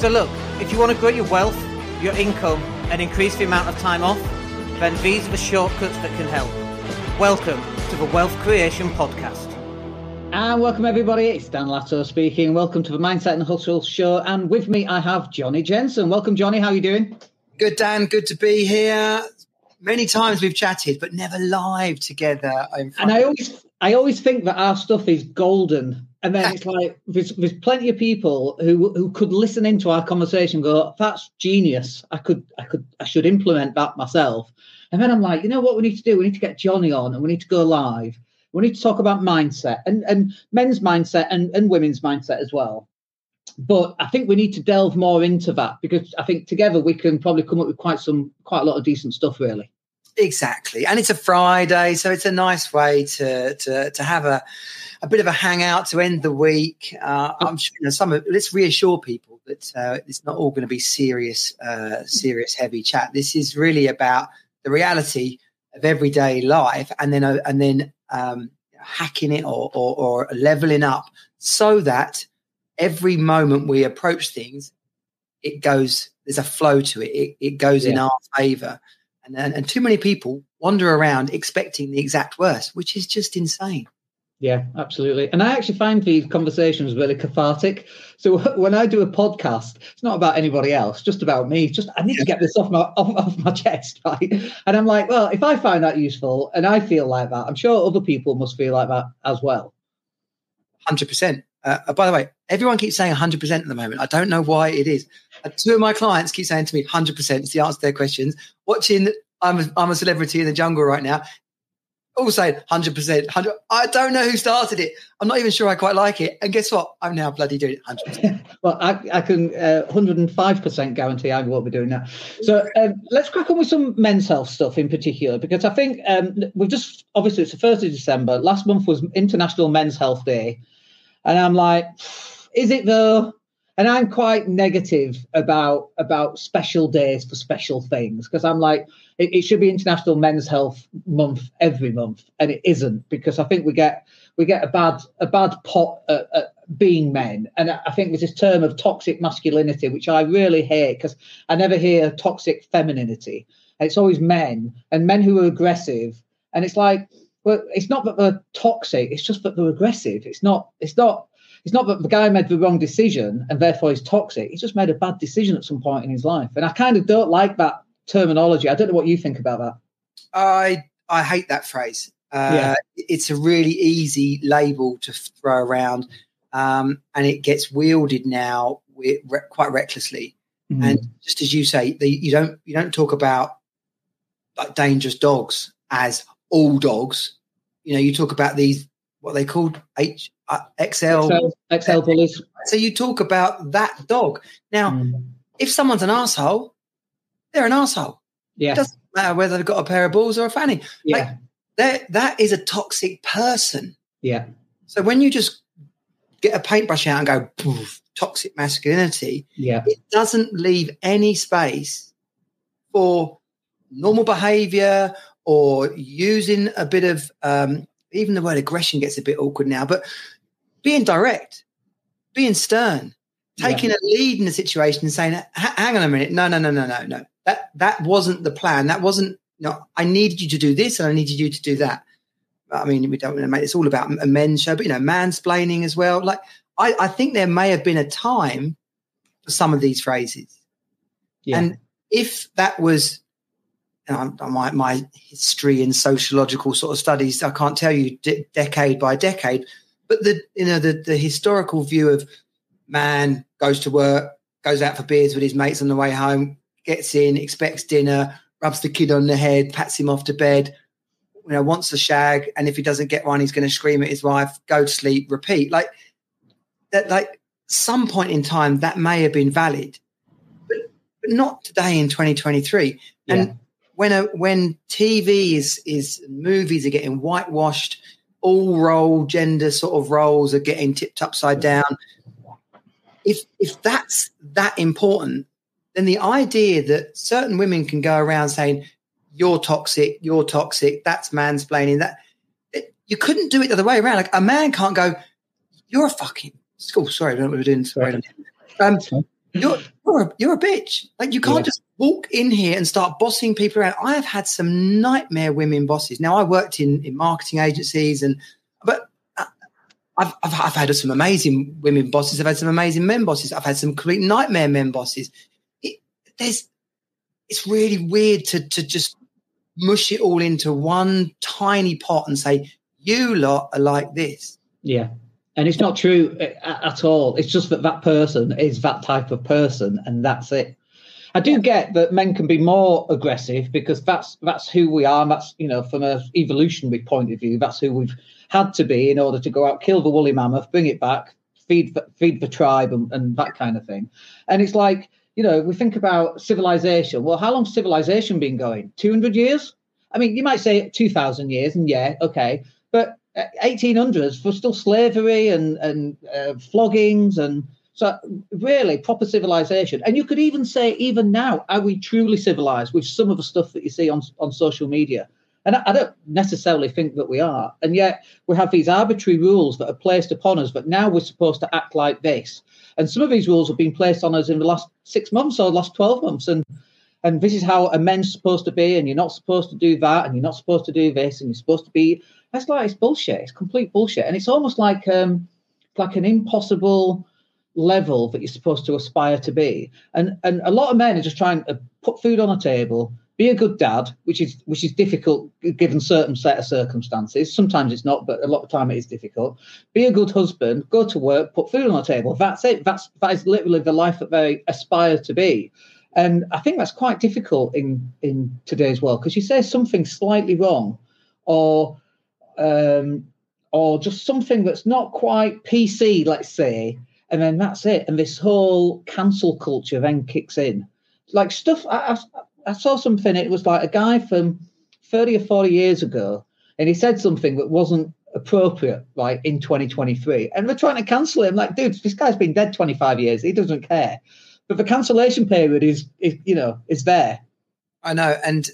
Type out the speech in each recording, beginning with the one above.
So look, if you want to grow your wealth, your income, and increase the amount of time off, then these are the shortcuts that can help. Welcome to the Wealth Creation Podcast. And welcome everybody, it's Dan Latto speaking. Welcome to the Mindset and Hustle show. And with me I have Jonnie Jensen. Welcome Johnny, how are you doing? Good Dan, good to be here. Many times we've chatted, but never live together. And I always I always think that our stuff is golden. And then it's like there's, there's plenty of people who who could listen into our conversation go, that's genius. I could I could I should implement that myself. And then I'm like, you know what we need to do? We need to get Jonnie on and we need to go live we need to talk about mindset and, and men's mindset and, and women's mindset as well. But I think we need to delve more into that because I think together we can probably come up with quite some quite a lot of decent stuff really. Exactly. And it's a Friday, so it's a nice way to to to have a a bit of a hangout to end the week. Uh, I'm sure you know, some of, let's reassure people that uh, it's not all going to be serious, uh, serious, heavy chat. This is really about the reality of everyday life, and then uh, and then um, hacking it or, or, or leveling up so that every moment we approach things, it goes, there's a flow to it. It, it goes yeah. in our favor. And, and, and too many people wander around expecting the exact worst, which is just insane. Yeah, absolutely. And I actually find these conversations really cathartic. So when I do a podcast, it's not about anybody else, just about me. Just I need to get this off my off, off, my chest, right? And I'm like, well, if I find that useful and I feel like that, I'm sure other people must feel like that as well. Hundred uh, percent. Uh, by the way, everyone keeps saying 100% at the moment. I don't know why it is. Uh, two of my clients keep saying to me 100% is the answer to their questions. Watching I'm a, I'm a celebrity in the jungle right now all saying 100%. 100 I don't know who started it. I'm not even sure I quite like it. And guess what? I'm now bloody doing it 100%. well, I, I can uh, 105% guarantee I won't be doing that. So um, let's crack on with some men's health stuff in particular, because I think um, we've just, obviously, it's the 1st of December. Last month was International Men's Health Day. And I'm like, is it though? And I'm quite negative about about special days for special things because I'm like it, it, should be International Men's Health Month every month, and it isn't because I think we get we get a bad a bad pot at, at being men, and I think there's this term of toxic masculinity which I really hate because I never hear toxic femininity. It's always men and men who are aggressive, and it's like well, it's not that they're toxic; it's just that they're aggressive. It's not. It's not it's not that the guy made the wrong decision and therefore he's toxic. He's just made a bad decision at some point in his life. And I kind of don't like that terminology. I don't know what you think about that. I I hate that phrase. Uh, yeah. It's a really easy label to throw around, um, and it gets wielded now with, re- quite recklessly. Mm-hmm. And just as you say, the, you don't you don't talk about like dangerous dogs as all dogs. You know, you talk about these what they called H uh, XL, XL, XL bullies. So you talk about that dog. Now, mm. if someone's an asshole, they're an asshole. Yeah. It doesn't matter whether they've got a pair of balls or a fanny. Yeah. Like, that is a toxic person. Yeah. So when you just get a paintbrush out and go, poof, toxic masculinity, yeah. it doesn't leave any space for normal behavior or using a bit of um, even the word aggression gets a bit awkward now, but being direct, being stern, taking yeah. a lead in the situation and saying, hang on a minute, no, no, no, no, no, no. That that wasn't the plan. That wasn't no, I needed you to do this and I needed you to do that. I mean, we don't want to make this all about a men's show, but you know, mansplaining as well. Like I, I think there may have been a time for some of these phrases. Yeah. And if that was know, my, my history and sociological sort of studies, I can't tell you de- decade by decade, but the you know the the historical view of man goes to work, goes out for beers with his mates on the way home, gets in, expects dinner, rubs the kid on the head, pats him off to bed, you know, wants a shag, and if he doesn't get one, he's going to scream at his wife, go to sleep, repeat. Like that, like some point in time that may have been valid, but but not today in 2023. Yeah. And when a, when TV is is movies are getting whitewashed, all role gender sort of roles are getting tipped upside down. If if that's that important, then the idea that certain women can go around saying you're toxic, you're toxic, that's mansplaining. That it, you couldn't do it the other way around. Like a man can't go, you're a fucking. Oh, sorry, I don't know what we're doing. Sorry. Um, you're you're a, you're a bitch. Like you can't Yeah. just walk in here and start bossing people around. I have had some nightmare women bosses. Now I worked in in marketing agencies, and but uh, I've I've, I've had some amazing women bosses. I've had some amazing men bosses. I've had some complete nightmare men bosses. It, there's it's really weird to to just mush it all into one tiny pot and say you lot are like this. Yeah. And it's not true uh, at all. It's just that that person is that type of person, and that's it. I do get that men can be more aggressive because that's that's who we are. And that's you know from an evolutionary point of view, that's who we've had to be in order to go out, kill the woolly mammoth, bring it back, feed the- feed the tribe, and, and that kind of thing. And it's like you know we think about civilization. Well, how long's civilization been going? Two hundred years? I mean, you might say two thousand years, and yeah, okay, but 1800s was still slavery and and uh, floggings and so really proper civilization. And you could even say even now are we truly civilized with some of the stuff that you see on on social media? And I, I don't necessarily think that we are. And yet we have these arbitrary rules that are placed upon us but now we're supposed to act like this. And some of these rules have been placed on us in the last six months or last 12 months. And and this is how a men's supposed to be and you're not supposed to do that and you're not supposed to do this and you're supposed to be that's like it's bullshit. It's complete bullshit, and it's almost like um, like an impossible level that you're supposed to aspire to be. And and a lot of men are just trying to put food on a table, be a good dad, which is which is difficult given certain set of circumstances. Sometimes it's not, but a lot of time it is difficult. Be a good husband, go to work, put food on the table. That's it. That's that is literally the life that they aspire to be. And I think that's quite difficult in in today's world because you say something slightly wrong, or um, or just something that's not quite PC, let's say, and then that's it. And this whole cancel culture then kicks in. Like stuff, I, I, I saw something, it was like a guy from 30 or 40 years ago, and he said something that wasn't appropriate, like in 2023. And we're trying to cancel him. Like, dude, this guy's been dead 25 years. He doesn't care. But the cancellation period is, is you know, is there. I know, and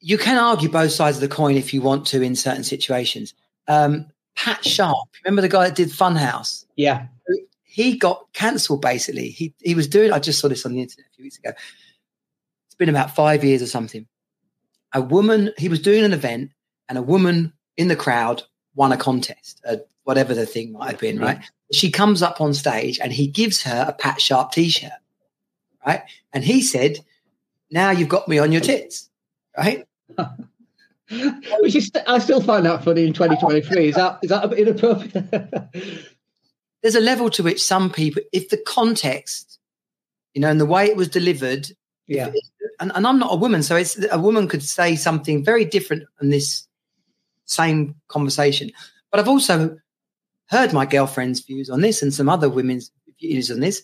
you can argue both sides of the coin if you want to in certain situations. Um, Pat Sharp, remember the guy that did Funhouse? Yeah. He got cancelled basically. He he was doing. I just saw this on the internet a few weeks ago. It's been about five years or something. A woman. He was doing an event, and a woman in the crowd won a contest, uh, whatever the thing might have been. Right. She comes up on stage, and he gives her a Pat Sharp T-shirt. Right, and he said, "Now you've got me on your tits." Right. Which is, I still find that funny in 2023. Is that is that a bit inappropriate? there's a level to which some people, if the context, you know, and the way it was delivered, yeah, and, and I'm not a woman, so it's a woman could say something very different in this same conversation. But I've also heard my girlfriend's views on this and some other women's views on this.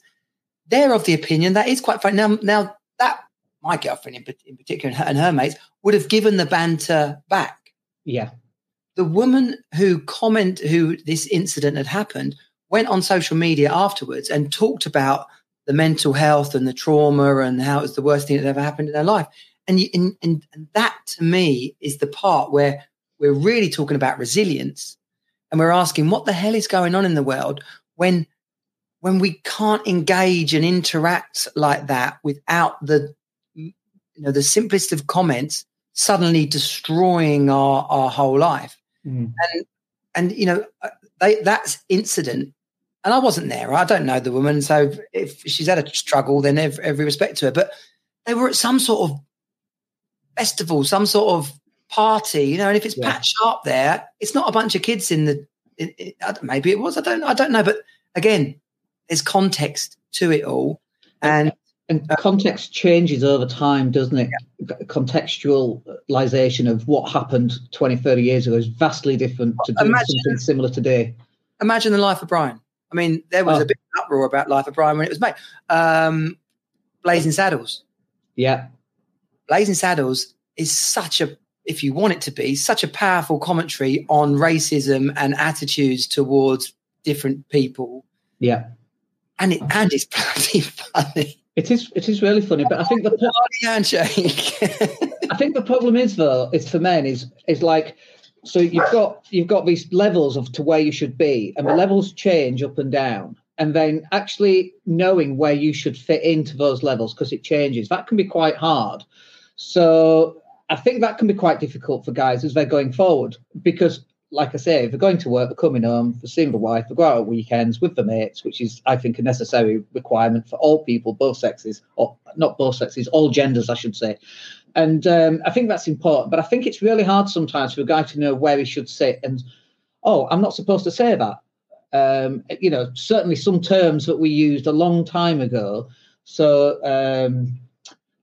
They're of the opinion that is quite funny. Now, now that my girlfriend in, in particular and her, and her mates would have given the banter back. yeah, The woman who comment who this incident had happened went on social media afterwards and talked about the mental health and the trauma and how it was the worst thing that ever happened in their life. And, you, and, and, and that to me is the part where we're really talking about resilience and we're asking what the hell is going on in the world when when we can't engage and interact like that without the you know the simplest of comments suddenly destroying our our whole life Mm. and and you know uh, they that incident and I wasn't there. I don't know the woman, so if she's had a struggle, then every, every respect to her. But they were at some sort of festival, some sort of party, you know. And if it's Yeah. Pat Sharp there, it's not a bunch of kids in the. It, it, maybe it was. I don't. I don't know. But again, there's context to it all, and And context changes over time, doesn't it? Contextualization of what happened 20, 30 years ago is vastly different to doing Imagine- something similar today. imagine the life of Brian. I mean, there was Oh. a big uproar about Life of Brian when it was made. Um, Blazing Saddles. Yeah, Blazing Saddles is such a, if you want it to be, such a powerful commentary on racism and attitudes towards different people. yeah. And it and it's bloody funny. It is. It is really funny, but I think the handshake. I think the problem is though is for men is is like so you've got you've got these levels of to where you should be, and the levels change up and down. and then actually knowing where you should fit into those levels because it changes. That can be quite hard. So I think that can be quite difficult for guys as they're going forward because, like I say, if they're going to work, they're coming home, they're seeing the wife, they go out weekends with the mates, which is, I think, a necessary requirement for all people, both sexes, or not both sexes, all genders, I should say. And um, I think that's important. But I think it's really hard sometimes for a guy to know where he should sit and, oh, I'm not supposed to say that um, you know, certainly some terms that we used a long time ago. So, um,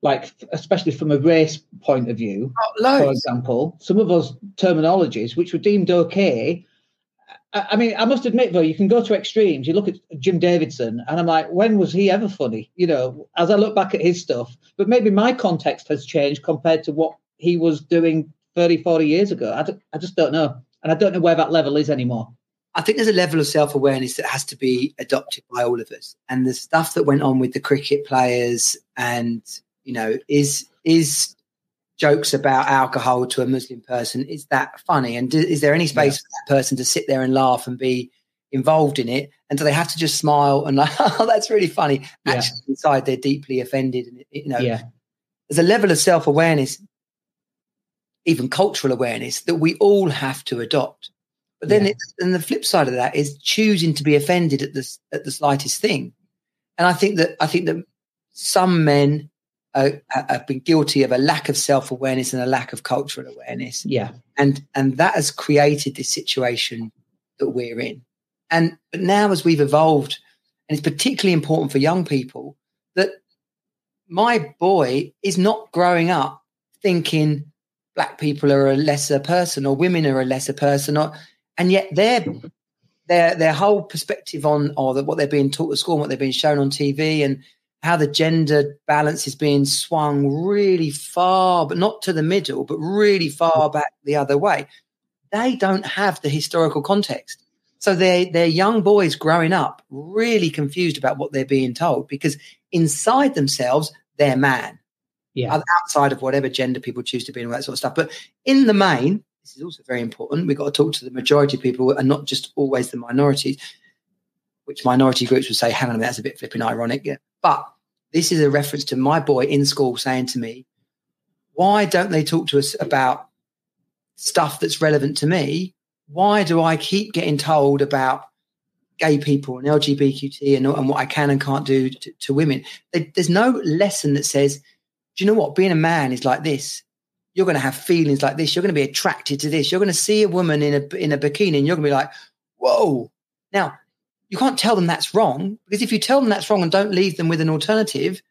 like, especially from a race point of view, oh, for example, some of those terminologies which were deemed okay. I, I mean, I must admit, though, you can go to extremes. You look at Jim Davidson, and I'm like, when was he ever funny? You know, as I look back at his stuff, but maybe my context has changed compared to what he was doing 30, 40 years ago. I, I just don't know. And I don't know where that level is anymore. I think there's a level of self awareness that has to be adopted by all of us. And the stuff that went on with the cricket players and, you know, is, is jokes about alcohol to a Muslim person, is that funny? And do, is there any space yeah. for that person to sit there and laugh and be involved in it? And do they have to just smile and like, oh, that's really funny? Actually, inside they're deeply offended. And, you know, yeah. there's a level of self awareness, even cultural awareness, that we all have to adopt but then, yeah. and the flip side of that is choosing to be offended at the at the slightest thing. And I think that I think that some men have been guilty of a lack of self awareness and a lack of cultural awareness. Yeah, and and that has created this situation that we're in. And but now, as we've evolved, and it's particularly important for young people that my boy is not growing up thinking black people are a lesser person or women are a lesser person or and yet their their their whole perspective on or the, what they're being taught at school and what they're being shown on TV and how the gender balance is being swung really far, but not to the middle, but really far back the other way. They don't have the historical context. So they're, they're young boys growing up really confused about what they're being told because inside themselves, they're man. Yeah. Outside of whatever gender people choose to be and all that sort of stuff. But in the main, this is also very important. We've got to talk to the majority of people and not just always the minorities, which minority groups would say, hang on a minute, that's a bit flipping ironic. Yeah. But this is a reference to my boy in school saying to me, why don't they talk to us about stuff that's relevant to me? Why do I keep getting told about gay people and LGBTQ and, and what I can and can't do to, to women? There's no lesson that says, do you know what? Being a man is like this you're going to have feelings like this. You're going to be attracted to this. You're going to see a woman in a in a bikini, and you're going to be like, "Whoa!" Now, you can't tell them that's wrong because if you tell them that's wrong and don't leave them with an alternative,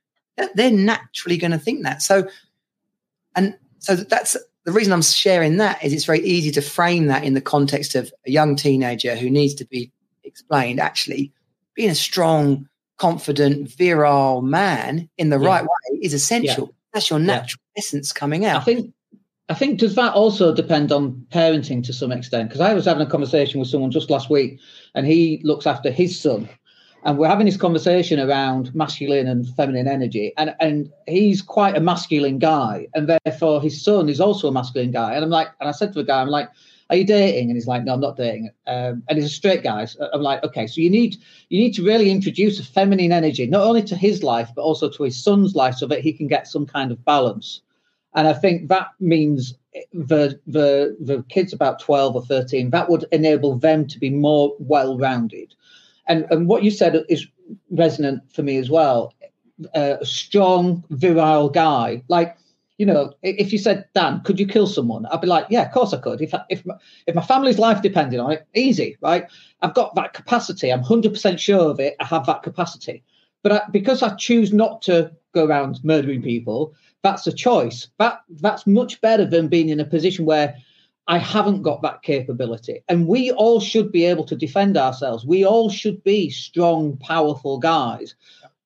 they're naturally going to think that. So, and so that's the reason I'm sharing that is it's very easy to frame that in the context of a young teenager who needs to be explained. Actually, being a strong, confident, virile man in the yeah. right way is essential. Yeah. That's your natural yeah. essence coming out. I think I think does that also depend on parenting to some extent? Because I was having a conversation with someone just last week, and he looks after his son, and we're having this conversation around masculine and feminine energy, and and he's quite a masculine guy, and therefore his son is also a masculine guy, and I'm like, and I said to the guy, I'm like, are you dating? And he's like, no, I'm not dating. Um, and he's a straight guy. So I'm like, okay, so you need you need to really introduce a feminine energy, not only to his life, but also to his son's life so that he can get some kind of balance. And I think that means the the the kids about 12 or 13, that would enable them to be more well-rounded. And and what you said is resonant for me as well. A strong, virile guy. Like you know, if you said, Dan, could you kill someone? I'd be like, yeah, of course I could. If I, if my, if my family's life depended on it, easy, right? I've got that capacity. I'm hundred percent sure of it. I have that capacity, but I, because I choose not to go around murdering people, that's a choice. That that's much better than being in a position where I haven't got that capability. And we all should be able to defend ourselves. We all should be strong, powerful guys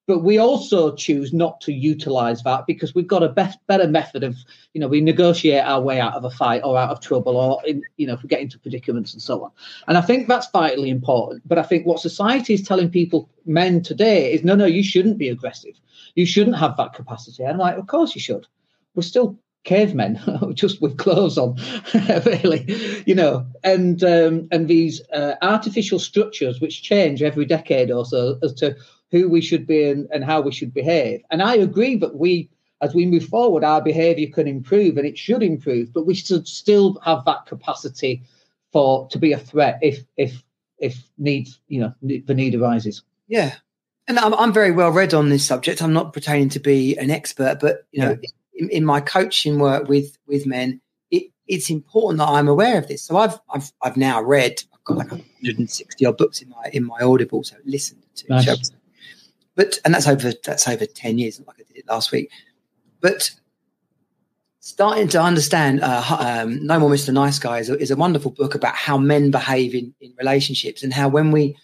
but we also choose not to utilize that because we've got a best, better method of you know we negotiate our way out of a fight or out of trouble or in, you know if we get into predicaments and so on and i think that's vitally important but i think what society is telling people men today is no no you shouldn't be aggressive you shouldn't have that capacity. And i'm like of course you should. We're still cavemen just with clothes on really you know. And um, and these uh, artificial structures which change every decade or so as to who we should be and, and how we should behave. And i agree that we as we move forward our behavior can improve and it should improve but we should still have that capacity for to be a threat if if if need you know the need arises. Yeah and I'm, I'm very well read on this subject i'm not pretending to be an expert but you know yeah in, in my coaching work with with men, it, it's important that I'm aware of this. So I've I've I've now read I've got like 160 odd books in my in my Audible, so listened to. Nice. But and that's over that's over 10 years, like I did it last week. But starting to understand uh, um, no more mr nice guy is a, is a, wonderful book about how men behave in, in relationships and how when we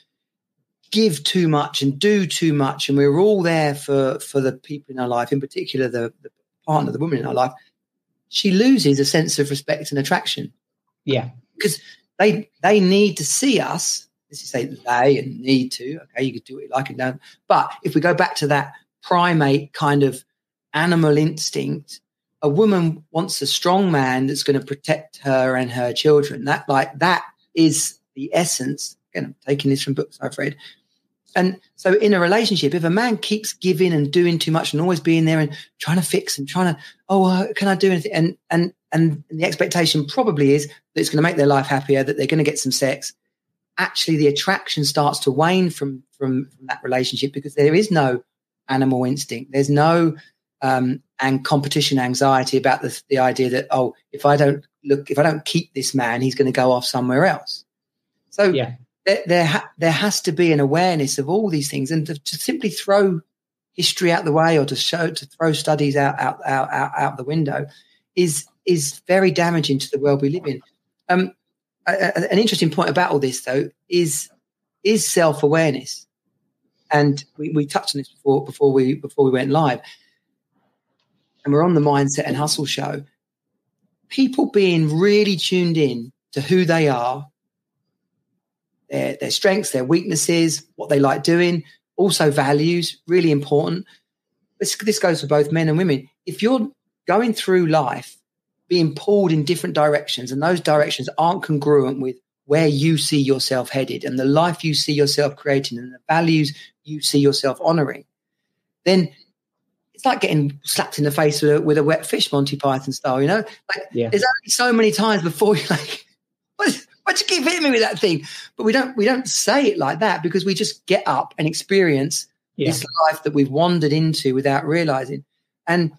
give too much and do too much and we're all there for for the people in our life in particular the, the partner, the woman in our life, she loses a sense of respect and attraction. Yeah. Because they they need to see us. As you say, they and need to. Okay, you could do what you like and don't. But if we go back to that primate kind of animal instinct, a woman wants a strong man that's going to protect her and her children. That like that is the essence. Again, I'm taking this from books I've read and so in a relationship, if a man keeps giving and doing too much and always being there and trying to fix and trying to, oh, uh, can I do anything? And, and, and the expectation probably is that it's going to make their life happier, that they're going to get some sex. Actually, the attraction starts to wane from, from, from that relationship because there is no animal instinct. There's no, um, and competition anxiety about the, the idea that, oh, if I don't look, if I don't keep this man, he's going to go off somewhere else. So yeah there there, ha- there has to be an awareness of all these things, and to, to, simply throw history out the way or to show to throw studies out out out out, out the window is is very damaging to the world we live in. Um, a, a, an interesting point about all this, though, is is self awareness, and we, we touched on this before before we before we went live, and we're on the mindset and hustle show. People being really tuned in to who they are, their, their strengths, their weaknesses, what they like doing, also values, really important. This, this goes for both men and women. If you're going through life being pulled in different directions and those directions aren't congruent with where you see yourself headed and the life you see yourself creating and the values you see yourself honoring, then it's like getting slapped in the face with a, with a wet fish, Monty Python style. You know, like yeah. there's only so many times before you like, what, Why'd you keep hitting me with that thing? But we don't we don't say it like that because we just get up and experience yeah. this life that we've wandered into without realizing. And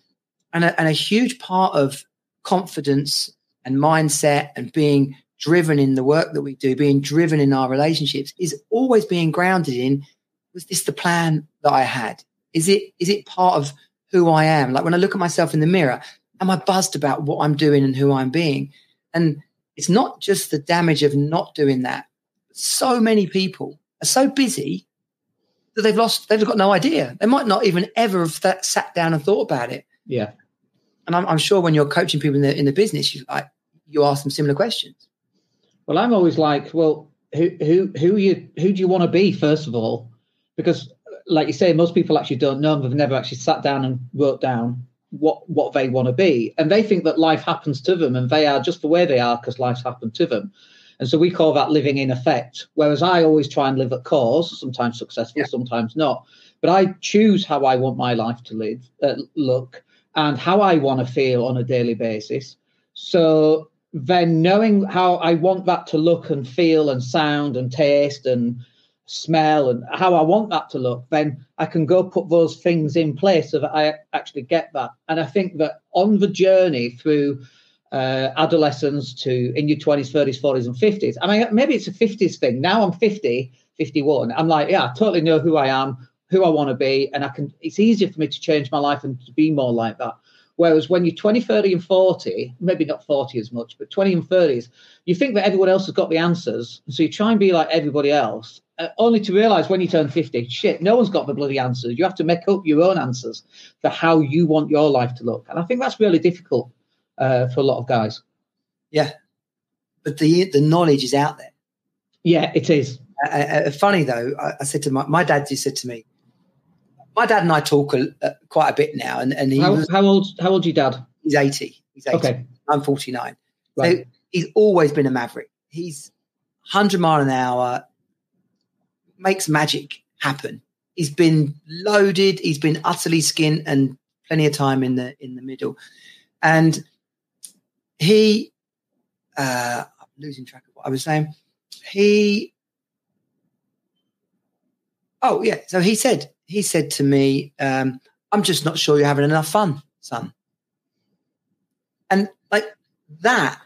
and a, and a huge part of confidence and mindset and being driven in the work that we do, being driven in our relationships, is always being grounded in was this the plan that I had? Is it is it part of who I am? Like when I look at myself in the mirror, am I buzzed about what I'm doing and who I'm being? And it's not just the damage of not doing that. So many people are so busy that they've lost, they've got no idea. They might not even ever have that, sat down and thought about it. Yeah. And I'm, I'm sure when you're coaching people in the, in the business, you like, you ask them similar questions. Well, I'm always like, well, who, who, who you, who do you want to be first of all? Because like you say, most people actually don't know. They've never actually sat down and wrote down what what they want to be. And they think that life happens to them and they are just the way they are because life's happened to them. And so we call that living in effect whereas i always try and live at cause sometimes successful yeah. sometimes not. But i choose how i want my life to live uh, look and how i want to feel on a daily basis. So then knowing how i want that to look and feel and sound and taste and smell and how I want that to look, then I can go put those things in place so that I actually get that. And I think that on the journey through uh, adolescence to in your 20s, 30s, 40s, and 50s, I mean, maybe it's a 50s thing. Now I'm 50, 51. I'm like, yeah, I totally know who I am, who I want to be, and I can. It's easier for me to change my life and to be more like that. Whereas when you're 20, 30, and 40, maybe not 40 as much, but 20 and 30s, you think that everyone else has got the answers. So you try and be like everybody else, uh, only to realize when you turn 50, shit, no one's got the bloody answers. You have to make up your own answers for how you want your life to look. And I think that's really difficult uh, for a lot of guys. Yeah. But the, the knowledge is out there. Yeah, it is. Uh, uh, uh funny though, I, I, said to my, my dad just said to me, my dad and I talk a, uh, quite a bit now, and, and he how, was, how old? How old your dad? He's eighty. He's 80. Okay. I'm 49. Right. So he's always been a maverick. He's 100 mile an hour, makes magic happen. He's been loaded. He's been utterly skinned and plenty of time in the in the middle. And he, uh, I'm losing track of what I was saying. He, oh yeah. So he said he said to me, um, "I'm just not sure you're having enough fun, son." And like that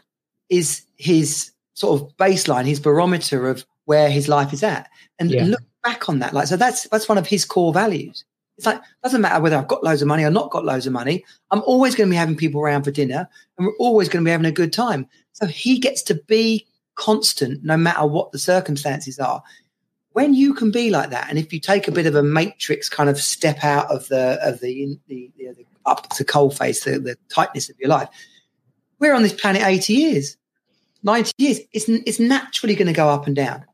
is his sort of baseline, his barometer of where his life is at. And Yeah. look back on that. Like, so that's that's one of his core values. It's like doesn't matter whether I've got loads of money or not got loads of money. I'm always going to be having people around for dinner, and we're always going to be having a good time. So he gets to be constant, no matter what the circumstances are. When you can be like that, and if you take a bit of a matrix kind of step out of the of the the, the, the up to coal face, the, the tightness of your life, we're on this planet 80 years, 90 years. It's, it's naturally going to go up and down.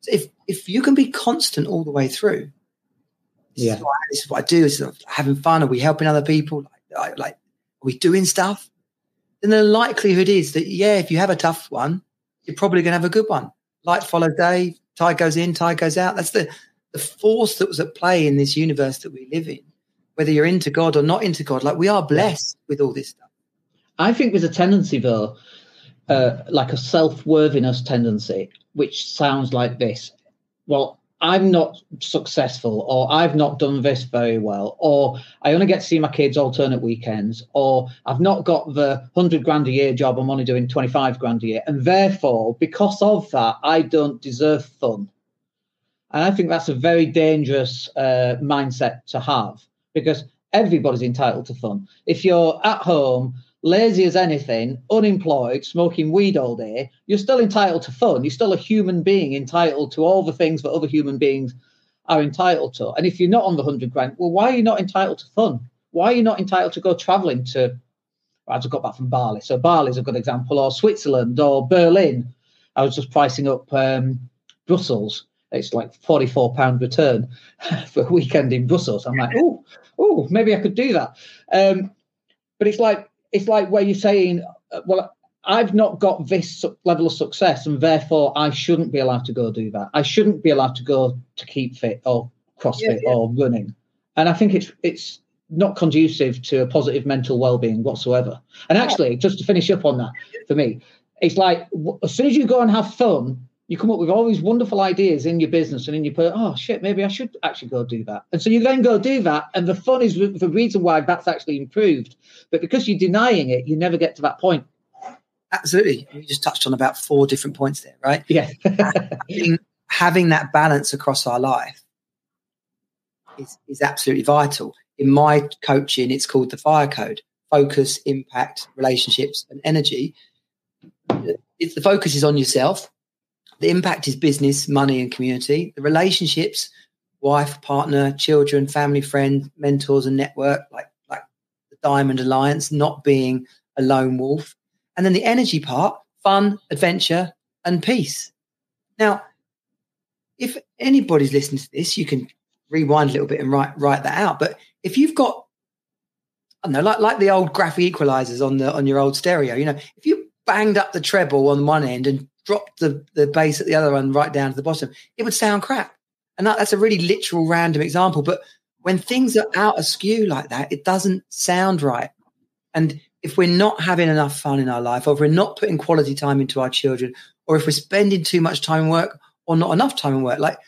So if, if you can be constant all the way through, this, Yeah. is, I, this is what I do, this is having fun. Are we helping other people? Like, like, are we doing stuff? Then the likelihood is that, yeah, if you have a tough one, you're probably going to have a good one. Light follow day, tide goes in, tide goes out. That's the, the force that was at play in this universe that we live in. Whether you're into God or not into God, like we are blessed with all this stuff. I think there's a tendency, though, uh, like a self worthiness tendency, which sounds like this Well, I'm not successful, or I've not done this very well, or I only get to see my kids alternate weekends, or I've not got the 100 grand a year job, I'm only doing 25 grand a year. And therefore, because of that, I don't deserve fun. And I think that's a very dangerous uh, mindset to have because everybody's entitled to fun. If you're at home, lazy as anything, unemployed, smoking weed all day, you're still entitled to fun. You're still a human being entitled to all the things that other human beings are entitled to. And if you're not on the 100 grand, well, why are you not entitled to fun? Why are you not entitled to go traveling to? I just got back from Bali. So Bali's a good example, or Switzerland, or Berlin. I was just pricing up um, Brussels. It's like forty-four pound return for a weekend in Brussels. I'm like, oh, oh, maybe I could do that. Um, but it's like it's like where you're saying, uh, well, I've not got this level of success, and therefore I shouldn't be allowed to go do that. I shouldn't be allowed to go to keep fit or CrossFit Yeah, yeah. or running. And I think it's it's not conducive to a positive mental well-being whatsoever. And actually, just to finish up on that, for me, it's like as soon as you go and have fun, you come up with all these wonderful ideas in your business and in your per oh shit, maybe I should actually go do that. And so you then go do that, and the fun is the reason why that's actually improved. But because you're denying it, you never get to that point. Absolutely. You just touched on about four different points there, right? Yeah. having, having that balance across our life is, is absolutely vital. In my coaching, it's called the fire code focus, impact, relationships, and energy. It's the focus is on yourself. The impact is business, money, and community. The relationships, wife, partner, children, family, friends, mentors, and network, like like the Diamond Alliance, not being a lone wolf. And then the energy part, fun, adventure, and peace. Now, if anybody's listening to this, you can rewind a little bit and write write that out. But if you've got, I don't know, like like the old graphic equalizers on the on your old stereo, you know, if you banged up the treble on one end and dropped the the bass at the other one right down to the bottom, it would sound crap. And that, that's a really literal random example. But when things are out askew like that, it doesn't sound right. And if we're not having enough fun in our life, or if we're not putting quality time into our children, or if we're spending too much time in work or not enough time in work, like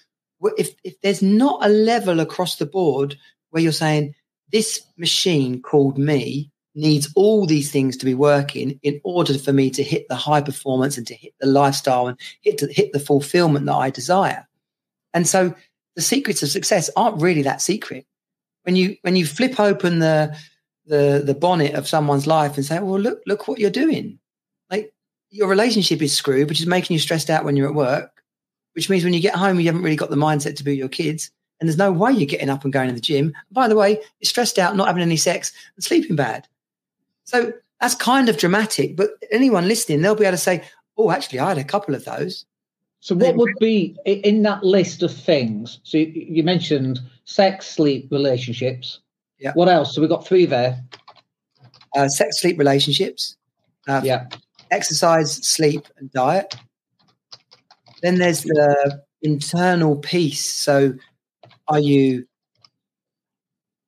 if, if there's not a level across the board where you're saying this machine called me needs all these things to be working in order for me to hit the high performance and to hit the lifestyle and hit to hit the fulfillment that I desire. And so the secrets of success aren't really that secret. When you when you flip open the the the bonnet of someone's life and say, "Well, look look what you're doing," like your relationship is screwed, which is making you stressed out when you're at work, which means when you get home, you haven't really got the mindset to be your kids, and there's no way you're getting up and going to the gym. By the way, you're stressed out, not having any sex, and sleeping bad. So that's kind of dramatic, but anyone listening, they'll be able to say, "Oh, actually, I had a couple of those." So, what would be in that list of things? So, you, mentioned sex, sleep, relationships. Yeah. What else? So, we've got three there. uh, sex, sleep, relationships, uh, Yeah. exercise, sleep, and diet. Then there's the internal piece. So, are you,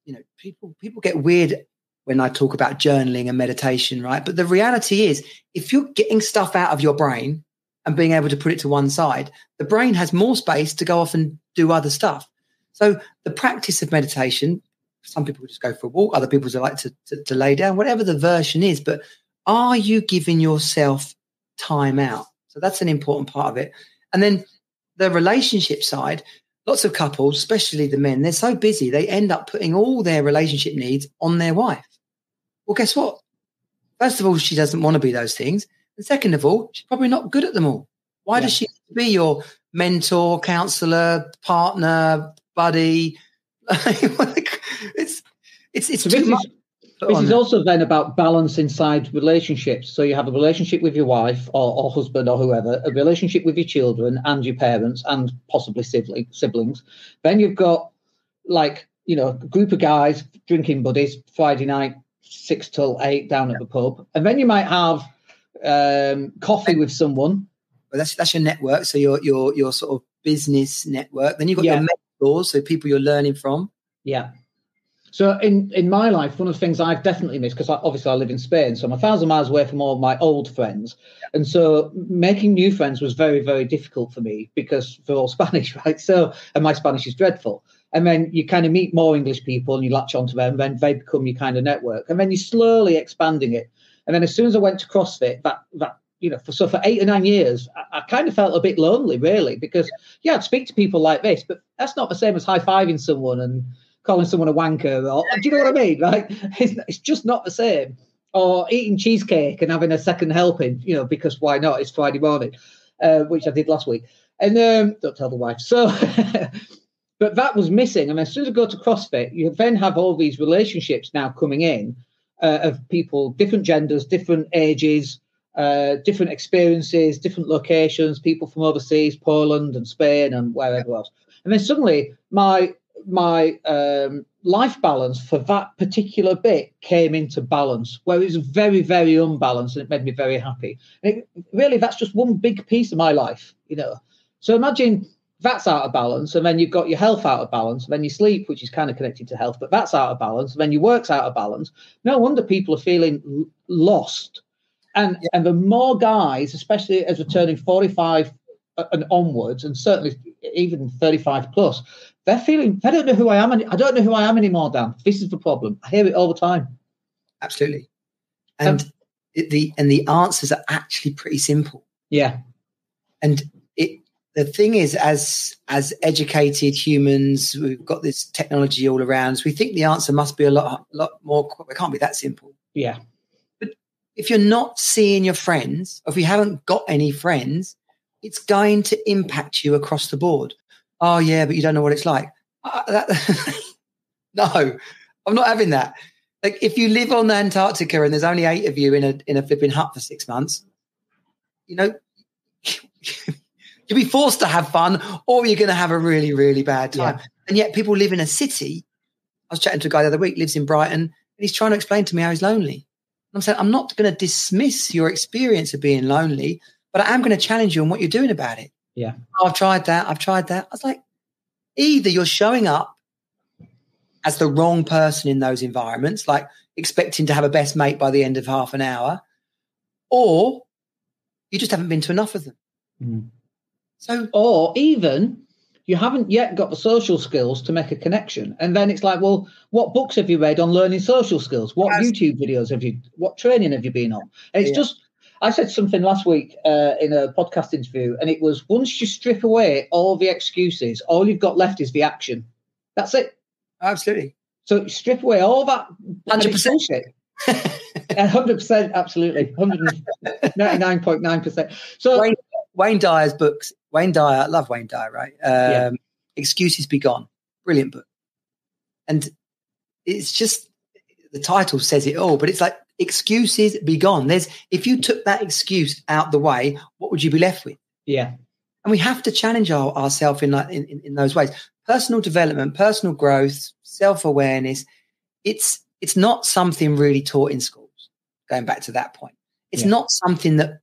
you know, people people get weird when I talk about journaling and meditation, right? But the reality is, if you're getting stuff out of your brain and being able to put it to one side, the brain has more space to go off and do other stuff. So, the practice of meditation. Some people just go for a walk. Other people like to, to, to lay down, whatever the version is. But are you giving yourself time out? So that's an important part of it. And then the relationship side, lots of couples, especially the men, they're so busy, they end up putting all their relationship needs on their wife. Well, guess what? First of all, she doesn't want to be those things. And second of all, she's probably not good at them all. Why does she be your mentor, counselor, partner, buddy? it's it's it's So too this much. is, this is also then about balance inside relationships. So you have a relationship with your wife or, or husband or whoever, a relationship with your children and your parents and possibly sibling, siblings. Then you've got like, you know, a group of guys, drinking buddies, Friday night, six till eight down at the pub. And then you might have um, coffee with someone. but that's that's your network. So your your your sort of business network. Then you've got Yeah. your mentors, so people you're learning from. Yeah. So in in my life, one of the things I've definitely missed because obviously I live in Spain, so I'm a thousand miles away from all my old friends, and so making new friends was very very difficult for me because they're all Spanish, right? So and my Spanish is dreadful. And then you kind of meet more English people and you latch onto them, and then they become your kind of network, and then you're slowly expanding it. And then as soon as I went to CrossFit, that that you know, for so for eight or nine years, I, I kind of felt a bit lonely, really, because yeah, I'd speak to people like this, but that's not the same as high fiving someone and calling someone a wanker. Or do you know what I mean? Right? It's, it's just not the same. Or eating cheesecake and having a second helping, you know, because why not? It's Friday morning, uh, which I did last week. And um, don't tell the wife. So, but that was missing. And as soon as I go to CrossFit, you then have all these relationships now coming in uh, of people, different genders, different ages, uh, different experiences, different locations, people from overseas, Poland and Spain and wherever else. And then suddenly my my um, life balance for that particular bit came into balance, where it was very, very unbalanced, and it made me very happy. And it, really, that's just one big piece of my life, you know. So imagine that's out of balance, and then you've got your health out of balance, and then your sleep, which is kind of connected to health, but that's out of balance, and then your work's out of balance. No wonder people are feeling l- lost. And and the more guys, especially as we're turning 45 uh, and onwards, and certainly even 35 plus, they're feeling they don't know who I am. any- I don't know who I am anymore, Dan. This is the problem. I hear it all the time. Absolutely. And it, the and the answers are actually pretty simple. Yeah. And it the thing is, as as educated humans, we've got this technology all around us. We think the answer must be a lot lot more. It can't be that simple. Yeah. But if you're not seeing your friends, or if you haven't got any friends, it's going to impact you across the board. Oh yeah, but you don't know what it's like. Uh, that, no, I'm not having that. Like if you live on Antarctica and there's only eight of you in a in a flipping hut for six months, you know, you'll be forced to have fun, or you're going to have a really really bad time. Yeah. And yet, people live in a city. I was chatting to a guy the other week, lives in Brighton, and he's trying to explain to me how he's lonely. I'm saying I'm not going to dismiss your experience of being lonely, but I am going to challenge you on what you're doing about it. Yeah. Oh, I've tried that. I've tried that. I was like, either you're showing up as the wrong person in those environments, like expecting to have a best mate by the end of half an hour, or you just haven't been to enough of them. Mm. So, Or even you haven't yet got the social skills to make a connection. And then it's like, well, what books have you read on learning social skills? What Yes. YouTube videos have you, what training have you been on? And it's Yeah. just, I said something last week uh, in a podcast interview, and it was once you strip away all the excuses, all you've got left is the action. That's it. absolutely. So strip away all that. 100%. bullshit. hundred percent, absolutely, hundred ninety nine point nine percent. So Wayne, Wayne Dyer's books. Wayne Dyer, I love Wayne Dyer, right? Um, Yeah. Excuses Be Gone. Brilliant book. And it's just the title says it all, but it's like excuses be gone. There's if you took that excuse out the way, what would you be left with? yeah, And we have to challenge our, ourselves in, like, in, in in those ways. Personal development, personal growth, self awareness. It's it's not something really taught in schools. going back to that point. It's Yeah. not something that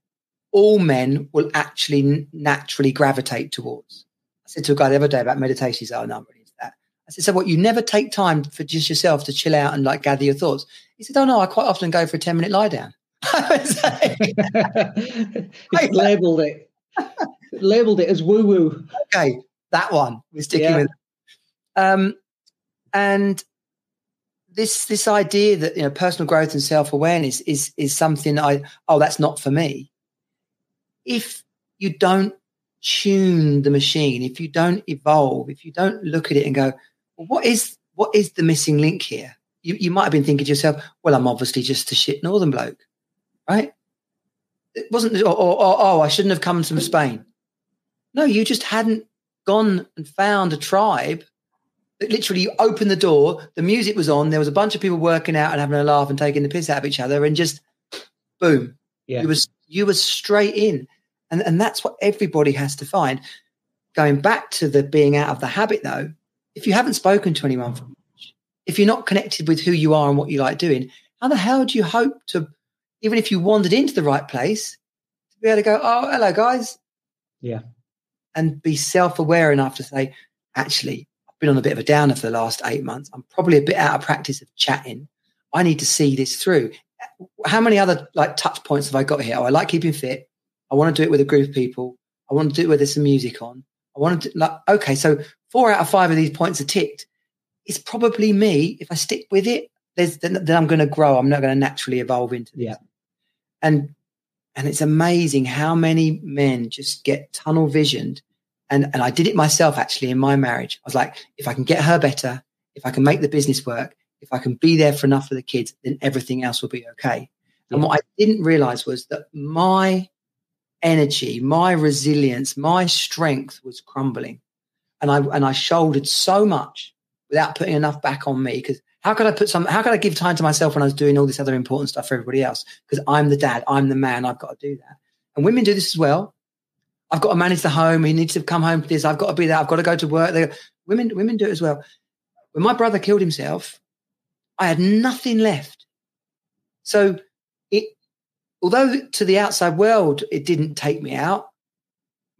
all men will actually naturally gravitate towards. I said to a guy the other day about meditation. He said, "Oh no, I'm really into that." I said, "So what? You never take time for just yourself to chill out and like gather your thoughts?" He said, "Oh no, I quite often go for a ten minute lie down." I was like, He's labelled it. labelled it as woo woo. okay, that one we're sticking Yeah. with. Um, and this this idea that you know personal growth and self awareness is is something I oh that's not for me. If you don't tune the machine, if you don't evolve, if you don't look at it and go, well, what is what is the missing link here? You you might have been thinking to yourself, well, I'm obviously just a shit northern bloke, right? It wasn't, or, or, or oh, I shouldn't have come from Spain. No, you just hadn't gone and found a tribe that literally you opened the door, the music was on, there was a bunch of people working out and having a laugh and taking the piss out of each other, and just boom, Yeah. you was you were straight in, and and that's what everybody has to find. Going back to the being out of the habit, though, if you haven't spoken to anyone, for much, if you're not connected with who you are and what you like doing, how the hell do you hope to, even if you wandered into the right place, to be able to go, oh, hello, guys, Yeah. and be self-aware enough to say, actually, I've been on a bit of a downer for the last eight months. I'm probably a bit out of practice of chatting. I need to see this through. How many other like touch points have I got here? Oh, I like keeping fit. I want to do it with a group of people. I want to do it where there's some music on. I want to do, like okay, so four out of five of these points are ticked. It's probably me. If I stick with it, there's then, then I'm going to grow. I'm not going to naturally evolve into this. Yeah. And and it's amazing how many men just get tunnel visioned. And and I did it myself actually in my marriage. I was like, if I can get her better, if I can make the business work, if I can be there for enough for the kids, then everything else will be okay. And what I didn't realize was that my energy, my resilience, my strength was crumbling. And I and I shouldered so much without putting enough back on me. Because how could I put some how could I give time to myself when I was doing all this other important stuff for everybody else? Because I'm the dad, I'm the man, I've got to do that. And women do this as well. I've got to manage the home. He needs to come home for this. I've got to be there. I've got to go to work. They, women, women do it as well. When my brother killed himself, I had nothing left. So it, although to the outside world it didn't take me out,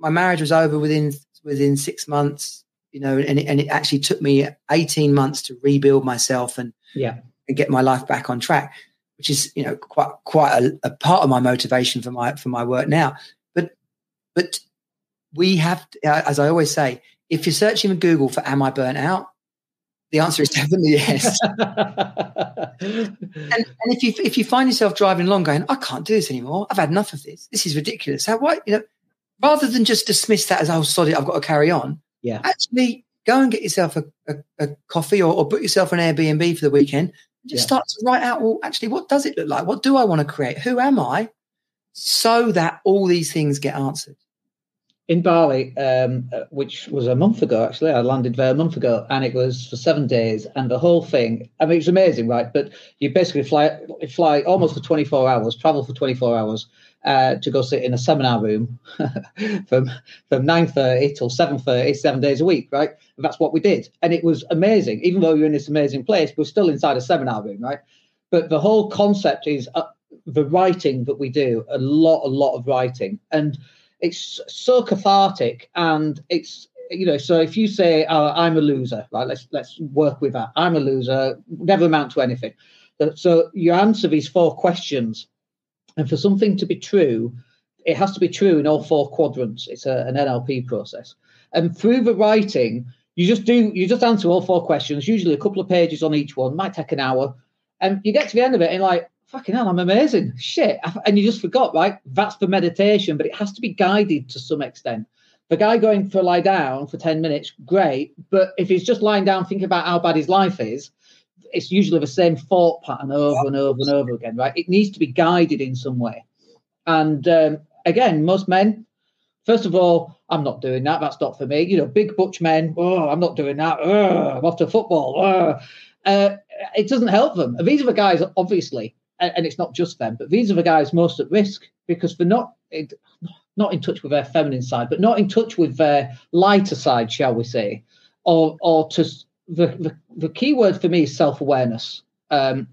my marriage was over within within six months. You know, and it, and it actually took me eighteen months to rebuild myself and Yeah. and get my life back on track, which is you know quite quite a, a part of my motivation for my for my work now. But but we have, as I always say, if you're searching in Google for "Am I burnt out?" The answer is definitely yes. and, and if you if you find yourself driving along going, I can't do this anymore. I've had enough of this. This is ridiculous. How why you know, rather than just dismiss that as oh sorry, I've got to carry on. Yeah. Actually, go and get yourself a, a, a coffee or, or book yourself an Airbnb for the weekend. And just Yeah. start to write out. Well, actually, what does it look like? What do I want to create? Who am I? So that all these things get answered. In Bali, um, uh, which was a month ago, actually. I landed there a month ago, and it was for seven days. And the whole thing, I mean, it was amazing, right? But you basically fly, fly almost for 24 hours, travel for 24 hours uh, to go sit in a seminar room from from 9:30 till 7:30, seven days a week, right? And that's what we did, and it was amazing. Even though you're in this amazing place, we're still inside a seminar room, right? But the whole concept is uh, the writing that we do, a lot, a lot of writing, and it's so cathartic and it's you know so if you say oh, i'm a loser right let's let's work with that. I'm a loser never amount to anything. So you answer these four questions. And for something to be true it has to be true in all four quadrants. It's a, an nlp process. And through the writing you just do you just answer all four questions usually a couple of pages on each one might take an hour. And you get to the end of it and like fucking hell, I'm amazing. Shit. And you just forgot, right? That's for meditation, but it has to be guided to some extent. The guy going for a lie down for 10 minutes, great. But if he's just lying down thinking about how bad his life is, it's usually the same thought pattern over and over and over again, right? It needs to be guided in some way. And um, again, most men, first of all, I'm not doing that. That's not for me. You know, big butch men, oh, I'm not doing that. Ugh, I'm off to football. Ugh. Uh, it doesn't help them. These are the guys, obviously, and, it's not just them, but these are the guys most at risk because they're not not in touch with their feminine side, but not in touch with their lighter side, shall we say, or or to the the, the key word for me is self awareness. Um,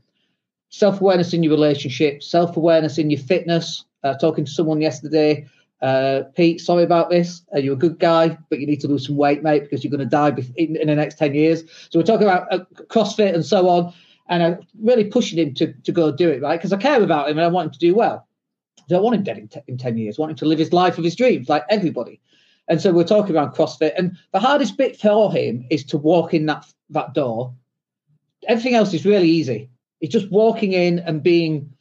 self awareness in your relationship, self awareness in your fitness. Uh, talking to someone yesterday, uh, Pete, sorry about this. Uh, you're a good guy, but you need to lose some weight, mate, because you're going to die in, in, the next 10 years. So we're talking about uh, CrossFit and so on. And I'm really pushing him to, to go do it, right? Because I care about him and I want him to do well. I don't want him dead in, t- in 10 years. I want him to live his life of his dreams, like everybody. And so we're talking about CrossFit. And the hardest bit for him is to walk in that, that door. Everything else is really easy. It's just walking in and being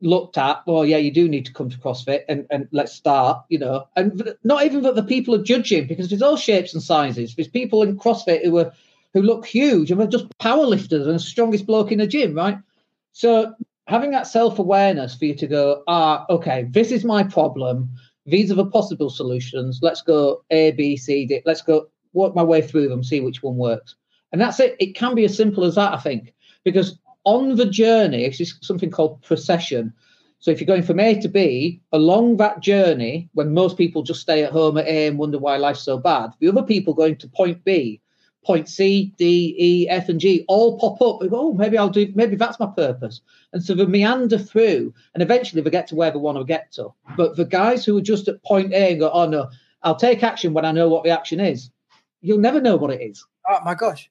looked at, well, yeah, you do need to come to CrossFit and, and let's start, you know. And not even that the people are judging because there's all shapes and sizes. There's people in CrossFit who are who look huge and are just power lifters and the strongest bloke in the gym, right? So having that self-awareness for you to go, ah, okay, this is my problem. These are the possible solutions. Let's go A, B, C, D. Let's go work my way through them, see which one works. And that's it. It can be as simple as that, I think, because on the journey, it's something called procession. So if you're going from A to B, along that journey, when most people just stay at home at A and wonder why life's so bad, the other people going to point B, point C, D, E, F, and G all pop up. Go, oh, maybe I'll do, maybe that's my purpose. And so they meander through, and eventually they get to where they want to get to. But the guys who are just at point A and go, oh no, I'll take action when I know what the action is, you'll never know what it is. Oh my gosh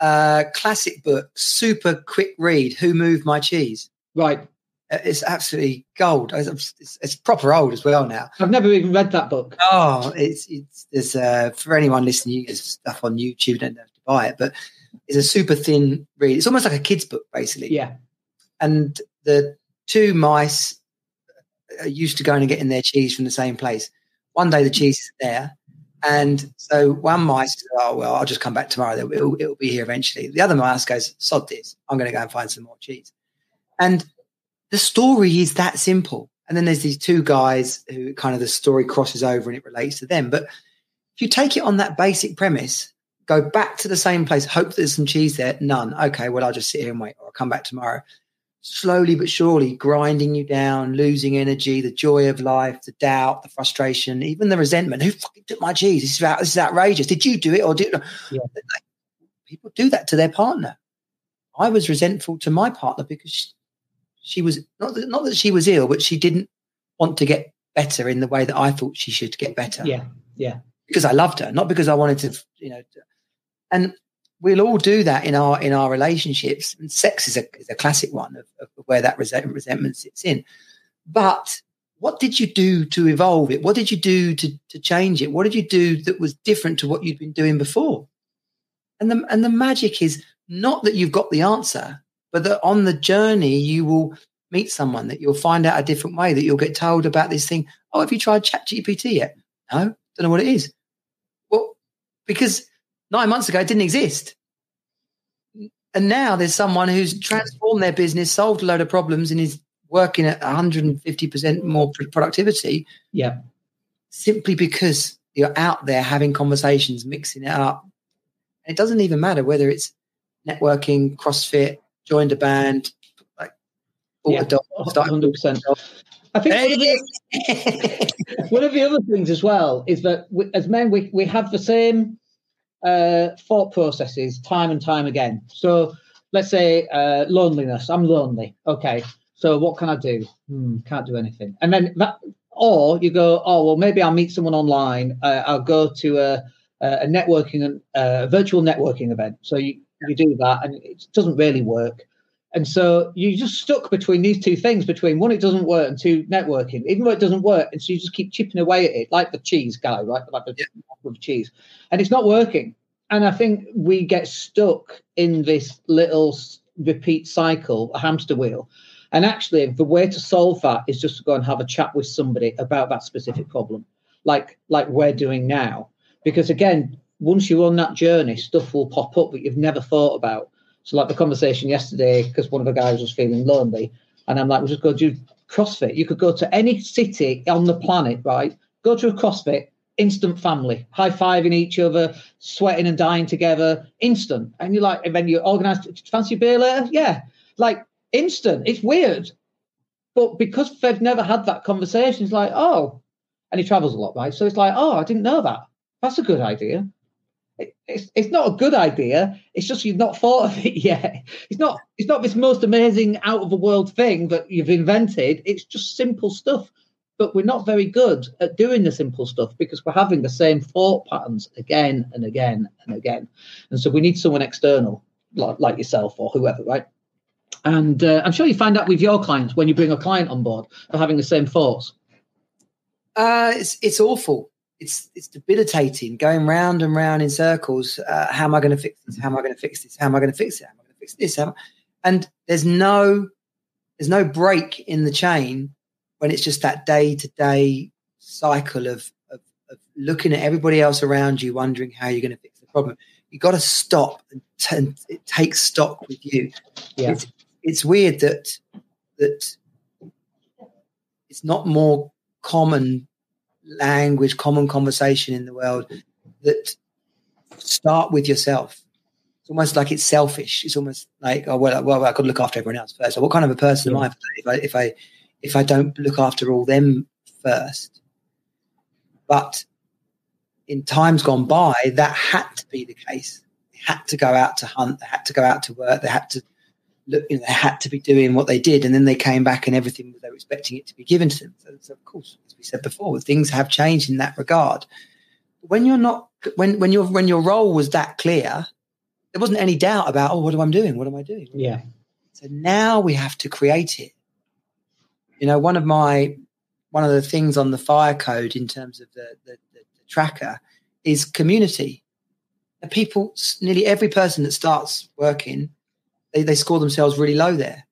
uh, classic book, super quick read. Who moved my cheese? Right. Uh, it's absolutely gold. It's, it's, it's, proper old as well now. I've never even read that book. Oh, it's it's there's uh, for anyone listening, there's stuff on YouTube. You don't have to buy it, but it's a super thin read. It's almost like a kid's book, basically. Yeah. And the two mice are used to going and getting their cheese from the same place. One day the cheese is there, and so one mice says, Oh, well, I'll just come back tomorrow. It'll, it'll, be here eventually. The other mouse goes, Sod this. I'm going to go and find some more cheese. And the story is that simple. And then there's these two guys who kind of the story crosses over and it relates to them. But if you take it on that basic premise, go back to the same place, hope there's some cheese there, none. Okay, well, I'll just sit here and wait or I'll come back tomorrow slowly but surely grinding you down, losing energy, the joy of life, the doubt, the frustration, even the resentment. Who fucking took my cheese? This is, out, this is outrageous. Did you do it or did yeah. people do that to their partner? I was resentful to my partner because she, was not that, not that she was ill, but she didn't want to get better in the way that I thought she should get better. Yeah, yeah. Because I loved her, not because I wanted to, you know. And we'll all do that in our in our relationships and sex is a, is a classic one of, of where that resentment sits in but what did you do to evolve it what did you do to, to change it what did you do that was different to what you'd been doing before and the and the magic is not that you've got the answer but that on the journey you will meet someone that you'll find out a different way that you'll get told about this thing oh have you tried chat gpt yet no don't know what it is well because nine months ago it didn't exist. And now there's someone who's transformed their business, solved a load of problems, and is working at 150% more productivity. Yeah. Simply because you're out there having conversations, mixing it up. And it doesn't even matter whether it's networking, CrossFit, joined a band, like yeah, 100%. I think one of, the, one of the other things as well is that we, as men, we, we have the same uh, thought processes time and time again. So let's say uh, loneliness. I'm lonely. Okay. So what can I do? Hmm, can't do anything. And then that, or you go, oh well, maybe I'll meet someone online. Uh, I'll go to a, a networking, a virtual networking event. So you, you do that, and it doesn't really work. And so you're just stuck between these two things between one, it doesn't work, and two, networking. Even though it doesn't work, and so you just keep chipping away at it, like the cheese guy, right? Like the yeah. cheese. And it's not working. And I think we get stuck in this little repeat cycle, a hamster wheel. And actually, the way to solve that is just to go and have a chat with somebody about that specific problem, like like we're doing now. Because again, once you're on that journey, stuff will pop up that you've never thought about so like the conversation yesterday, because one of the guys was feeling lonely, and I'm like, we'll just go do CrossFit. You could go to any city on the planet, right? Go to a CrossFit, instant family, high fiving each other, sweating and dying together, instant. And you're like, and then you organize fancy beer later? Yeah. Like instant. It's weird. But because they've never had that conversation, it's like, oh, and he travels a lot, right? So it's like, oh, I didn't know that. That's a good idea. It's, it's not a good idea. It's just you've not thought of it yet. It's not it's not this most amazing out of the world thing that you've invented. It's just simple stuff. But we're not very good at doing the simple stuff because we're having the same thought patterns again and again and again. And so we need someone external, like, like yourself or whoever, right? And uh, I'm sure you find out with your clients when you bring a client on board for having the same thoughts. Uh, it's it's awful it's it's debilitating going round and round in circles. Uh, how am I going to fix this? How am I going to fix this? How am I going to fix it? How am I going to fix this? and there's no there's no break in the chain when it's just that day to day cycle of, of, of looking at everybody else around you, wondering how you're going to fix the problem. You got to stop and, t- and it takes stock with you. Yeah. It's, it's weird that that it's not more common language, common conversation in the world that start with yourself. It's almost like it's selfish. It's almost like, oh well, well, I got to look after everyone else first. So what kind of a person yeah. am I if I if I if I don't look after all them first? But in times gone by, that had to be the case. They had to go out to hunt. They had to go out to work. They had to look, you know, they had to be doing what they did, and then they came back and everything they were expecting it to be given to them. So, so of course, as we said before, things have changed in that regard. When you're not, when when your when your role was that clear, there wasn't any doubt about, oh, what am I doing? What am I doing? Yeah. So now we have to create it. You know, one of my one of the things on the fire code in terms of the, the, the, the tracker is community. And people, nearly every person that starts working they, they score themselves really low there.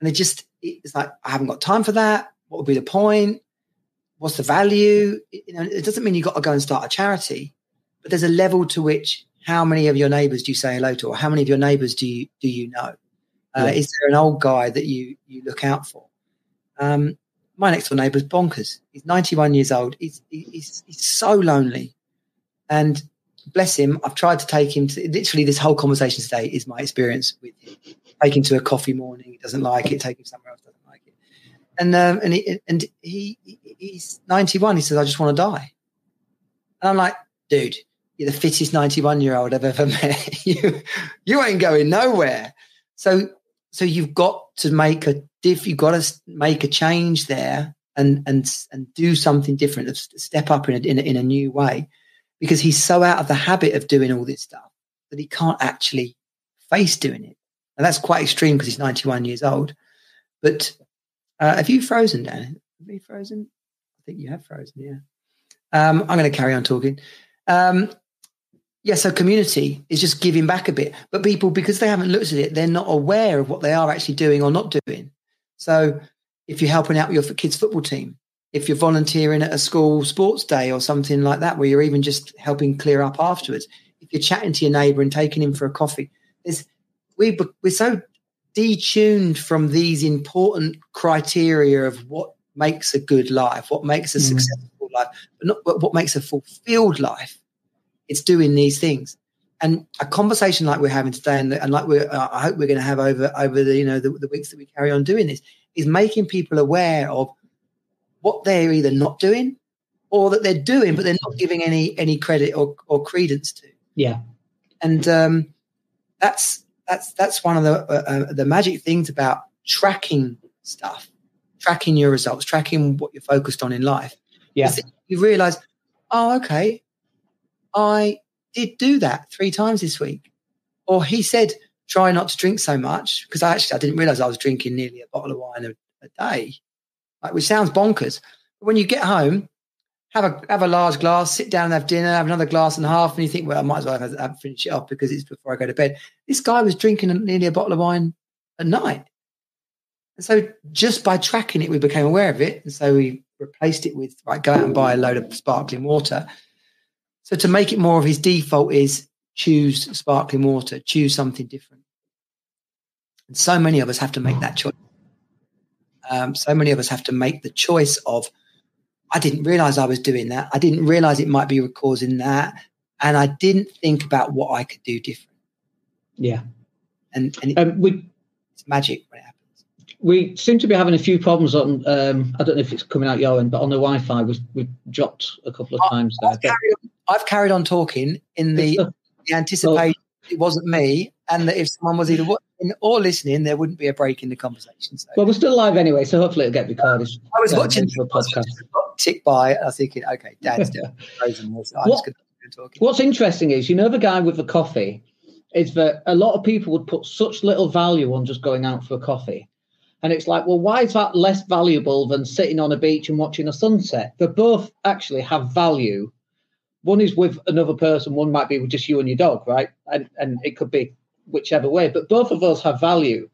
And they just, it's like, I haven't got time for that. What would be the point? What's the value? It, you know, it doesn't mean you've got to go and start a charity, but there's a level to which how many of your neighbors do you say hello to, or how many of your neighbors do you do you know? Uh, yeah. Is there an old guy that you you look out for? Um, my next door neighbour's bonkers. He's 91 years old. He's, he's, he's so lonely. And bless him, I've tried to take him to literally this whole conversation today is my experience with him. Take him to a coffee morning, he doesn't like it, take him somewhere else, doesn't like it. And um, and he and he he's 91. He says, I just want to die. And I'm like, dude, you're the fittest 91 year old I've ever met. you you ain't going nowhere. So so you've got to make a diff, you've got to make a change there and and and do something different, step up in a, in a, in a new way because he's so out of the habit of doing all this stuff that he can't actually face doing it. And that's quite extreme because he's 91 years old. But uh, have you frozen, Dan? Have you frozen? I think you have frozen, yeah. Um, I'm going to carry on talking. Um, yeah, so community is just giving back a bit. But people, because they haven't looked at it, they're not aware of what they are actually doing or not doing. So if you're helping out your kids' football team, if you're volunteering at a school sports day or something like that, where you're even just helping clear up afterwards, if you're chatting to your neighbour and taking him for a coffee, there's, we, we're so detuned from these important criteria of what makes a good life, what makes a mm. successful life, but not but what makes a fulfilled life. It's doing these things. And a conversation like we're having today, and, and like we're, uh, I hope we're going to have over over the you know the, the weeks that we carry on doing this, is making people aware of what they're either not doing or that they're doing, but they're not giving any any credit or, or credence to. Yeah, and um, that's that's that's one of the uh, uh, the magic things about tracking stuff, tracking your results, tracking what you're focused on in life. Yeah, you realize, oh, okay, I did do that three times this week, or he said try not to drink so much because I actually I didn't realize I was drinking nearly a bottle of wine a, a day like which sounds bonkers. But when you get home, have a have a large glass, sit down and have dinner, have another glass and a half, and you think, well, I might as well have, have finish it off because it's before I go to bed. This guy was drinking nearly a bottle of wine a night. And so just by tracking it, we became aware of it. And so we replaced it with right, go out and buy a load of sparkling water. So to make it more of his default is choose sparkling water, choose something different. And so many of us have to make that choice um, so many of us have to make the choice of, I didn't realize I was doing that. I didn't realize it might be causing that. And I didn't think about what I could do different. Yeah. And, and it, um, we, it's magic when it happens. We seem to be having a few problems on, um, I don't know if it's coming out your end, but on the Wi Fi, we've, we've dropped a couple of times there. I've carried on talking in the, the anticipation it wasn't me, and that if someone was either or listening, there wouldn't be a break in the conversation. So. Well, we're still live anyway, so hopefully it'll get recorded. I was watching the podcast. Tick by, I was thinking, okay, Dad's doing what, what's interesting is, you know, the guy with the coffee is that a lot of people would put such little value on just going out for a coffee. And it's like, well, why is that less valuable than sitting on a beach and watching a sunset? They both actually have value. One is with another person, one might be with just you and your dog, right? And and it could be whichever way, but both of those have value.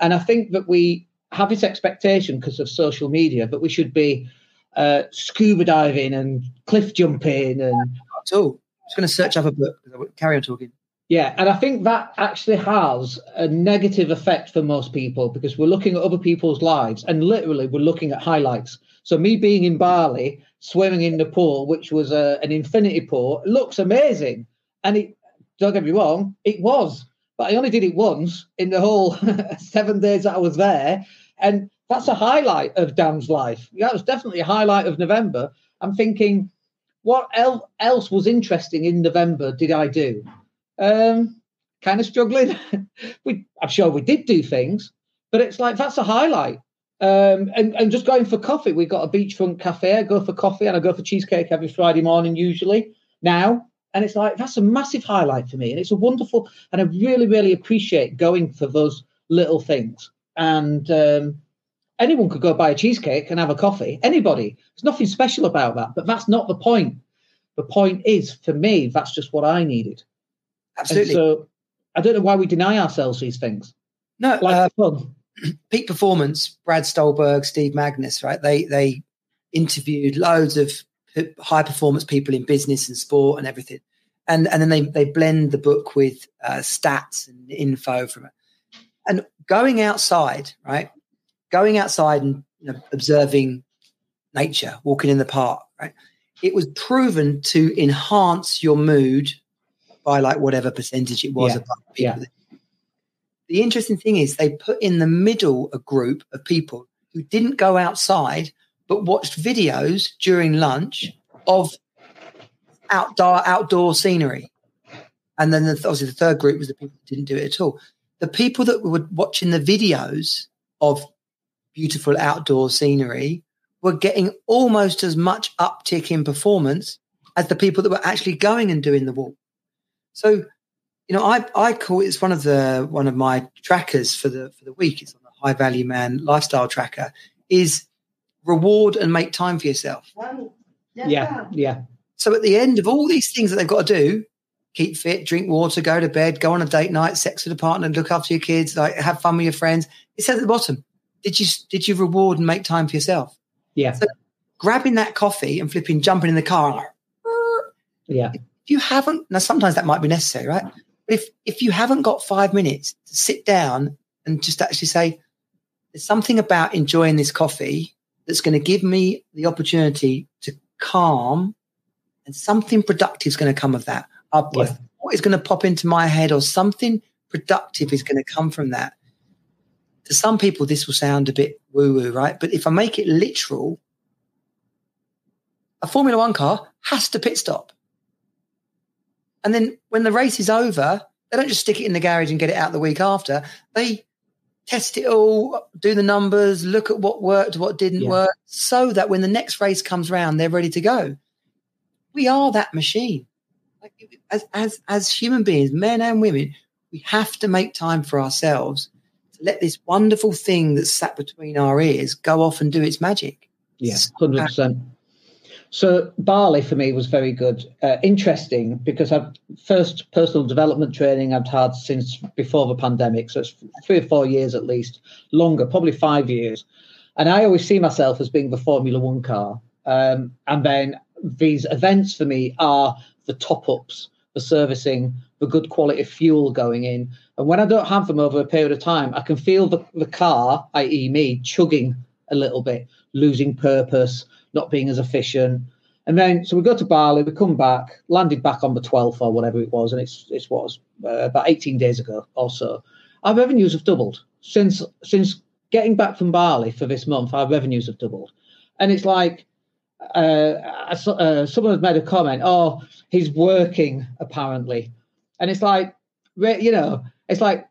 And I think that we have this expectation because of social media that we should be uh, scuba diving and cliff jumping and. Oh, I'm just going to search up a book. Carry on talking. Yeah, and I think that actually has a negative effect for most people because we're looking at other people's lives and literally we're looking at highlights. So me being in Bali, swimming in the pool, which was a, an infinity pool, looks amazing. And it don't get me wrong, it was. But I only did it once in the whole seven days that I was there. And that's a highlight of Dan's life. That was definitely a highlight of November. I'm thinking, what else was interesting in November did I do? um, kind of struggling. we, I'm sure we did do things, but it's like that's a highlight. Um, and, and just going for coffee, we've got a beachfront cafe. I go for coffee and I go for cheesecake every Friday morning, usually now. And it's like that's a massive highlight for me. And it's a wonderful, and I really, really appreciate going for those little things. And um, anyone could go buy a cheesecake and have a coffee. Anybody. There's nothing special about that. But that's not the point. The point is, for me, that's just what I needed. Absolutely. And so I don't know why we deny ourselves these things. No, like uh. Peak Performance, Brad Stulberg, Steve Magness, right? They they interviewed loads of high performance people in business and sport and everything, and and then they they blend the book with uh, stats and info from it, and going outside, right? Going outside and you know, observing nature, walking in the park, right? It was proven to enhance your mood by like whatever percentage it was. Yeah. yeah. The interesting thing is they put in the middle a group of people who didn't go outside but watched videos during lunch of outdoor outdoor scenery. And then the, obviously the third group was the people who didn't do it at all. The people that were watching the videos of beautiful outdoor scenery were getting almost as much uptick in performance as the people that were actually going and doing the walk. So, you know, I I call it's one of the one of my trackers for the for the week. It's on the High Value Man lifestyle tracker. Is reward and make time for yourself. Yeah, yeah. So at the end of all these things that they've got to do, keep fit, drink water, go to bed, go on a date night, sex with a partner, look after your kids, like have fun with your friends. It says at the bottom, did you did you reward and make time for yourself? Yeah. So grabbing that coffee and flipping, jumping in the car, like, yeah if you haven't now sometimes that might be necessary right but if if you haven't got five minutes to sit down and just actually say there's something about enjoying this coffee that's going to give me the opportunity to calm and something productive is going to come of that yeah. what is going to pop into my head or something productive is going to come from that to some people this will sound a bit woo woo right but if i make it literal a formula one car has to pit stop and then when the race is over, they don't just stick it in the garage and get it out the week after. They test it all, do the numbers, look at what worked, what didn't yeah. work, so that when the next race comes around, they're ready to go. We are that machine. Like, as, as, as human beings, men and women, we have to make time for ourselves to let this wonderful thing that's sat between our ears go off and do its magic. Yeah, uh, 100%. So Bali for me was very good, uh, interesting because I've first personal development training I've had since before the pandemic, so it's three or four years at least, longer, probably five years. And I always see myself as being the Formula One car. Um, and then these events for me are the top ups, the servicing, the good quality fuel going in. And when I don't have them over a period of time, I can feel the, the car, i.e., me, chugging a little bit, losing purpose, not being as efficient. And then, so we go to Bali, we come back, landed back on the 12th or whatever it was, and it's it's was uh, about 18 days ago or so. Our revenues have doubled since since getting back from Bali for this month. Our revenues have doubled, and it's like uh, uh, someone has made a comment. Oh, he's working apparently, and it's like, you know, it's like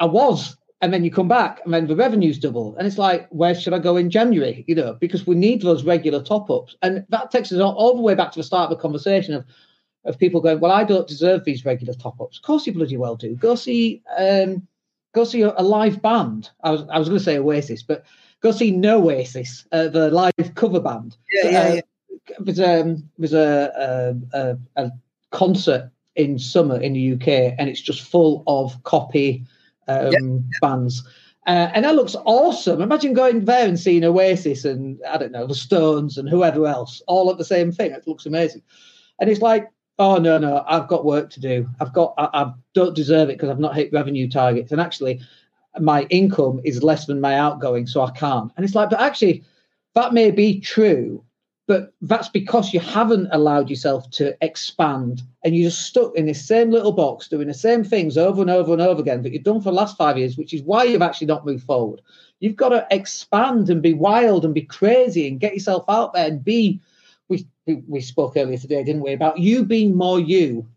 I was, and then you come back, and then the revenue's double, and it's like, where should I go in January? You know, because we need those regular top ups, and that takes us all, the way back to the start of the conversation of of people going, well, I don't deserve these regular top ups. Of course, you bloody well do. Go see, um, go see a, a live band. I was I was going to say Oasis, but go see No Oasis, uh, the live cover band. Yeah, yeah, uh, yeah. There's, um, there's a, a, a, concert in summer in the UK, and it's just full of copy um, yeah. bands. Uh, and that looks awesome. Imagine going there and seeing Oasis and I don't know the Stones and whoever else all at the same thing. It looks amazing. And it's like, oh no, no, I've got work to do. I've got, I, I don't deserve it because I've not hit revenue targets. And actually, my income is less than my outgoing, so I can't. And it's like, but actually, that may be true, but that's because you haven't allowed yourself to expand and you're just stuck in this same little box doing the same things over and over and over again that you've done for the last five years, which is why you've actually not moved forward. You've got to expand and be wild and be crazy and get yourself out there and be. We, we spoke earlier today, didn't we, about you being more you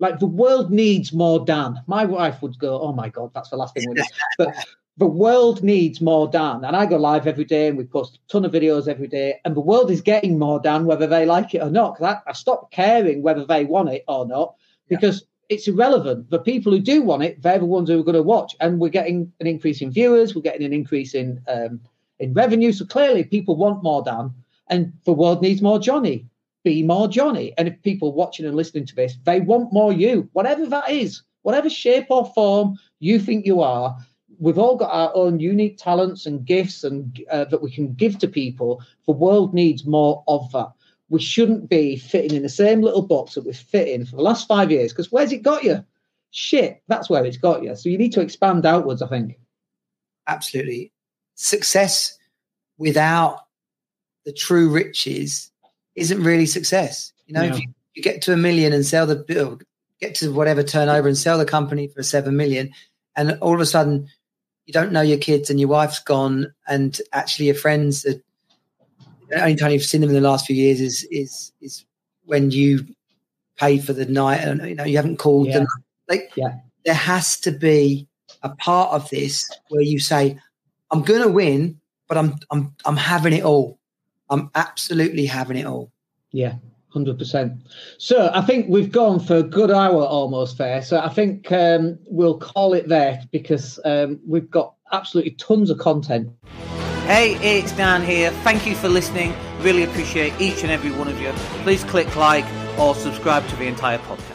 like the world needs more Dan. My wife would go, "Oh my god, that's the last thing we need." But the world needs more Dan, and I go live every day, and we post a ton of videos every day, and the world is getting more Dan, whether they like it or not. Because I, I stopped caring whether they want it or not, because yeah. it's irrelevant. The people who do want it, they're the ones who are going to watch, and we're getting an increase in viewers, we're getting an increase in um, in revenue. So clearly, people want more Dan, and the world needs more Jonnie be more Jonnie. And if people watching and listening to this, they want more you, whatever that is, whatever shape or form you think you are. We've all got our own unique talents and gifts and uh, that we can give to people. The world needs more of that. We shouldn't be fitting in the same little box that we've fit in for the last five years. Because where's it got you? Shit, that's where it's got you. So you need to expand outwards, I think. Absolutely. Success without the true riches isn't really success. You know, yeah. if you, you, get to a million and sell the bill, get to whatever turnover and sell the company for seven million, and all of a sudden you don't know your kids and your wife's gone, and actually your friends are, the only time you've seen them in the last few years is is is when you paid for the night and you know you haven't called yeah. them. Like yeah. there has to be a part of this where you say, I'm gonna win, but I'm I'm I'm having it all. I'm absolutely having it all. Yeah, hundred percent. So I think we've gone for a good hour almost there. So I think um, we'll call it there because um, we've got absolutely tons of content. Hey, it's Dan here. Thank you for listening. Really appreciate each and every one of you. Please click like or subscribe to the entire podcast.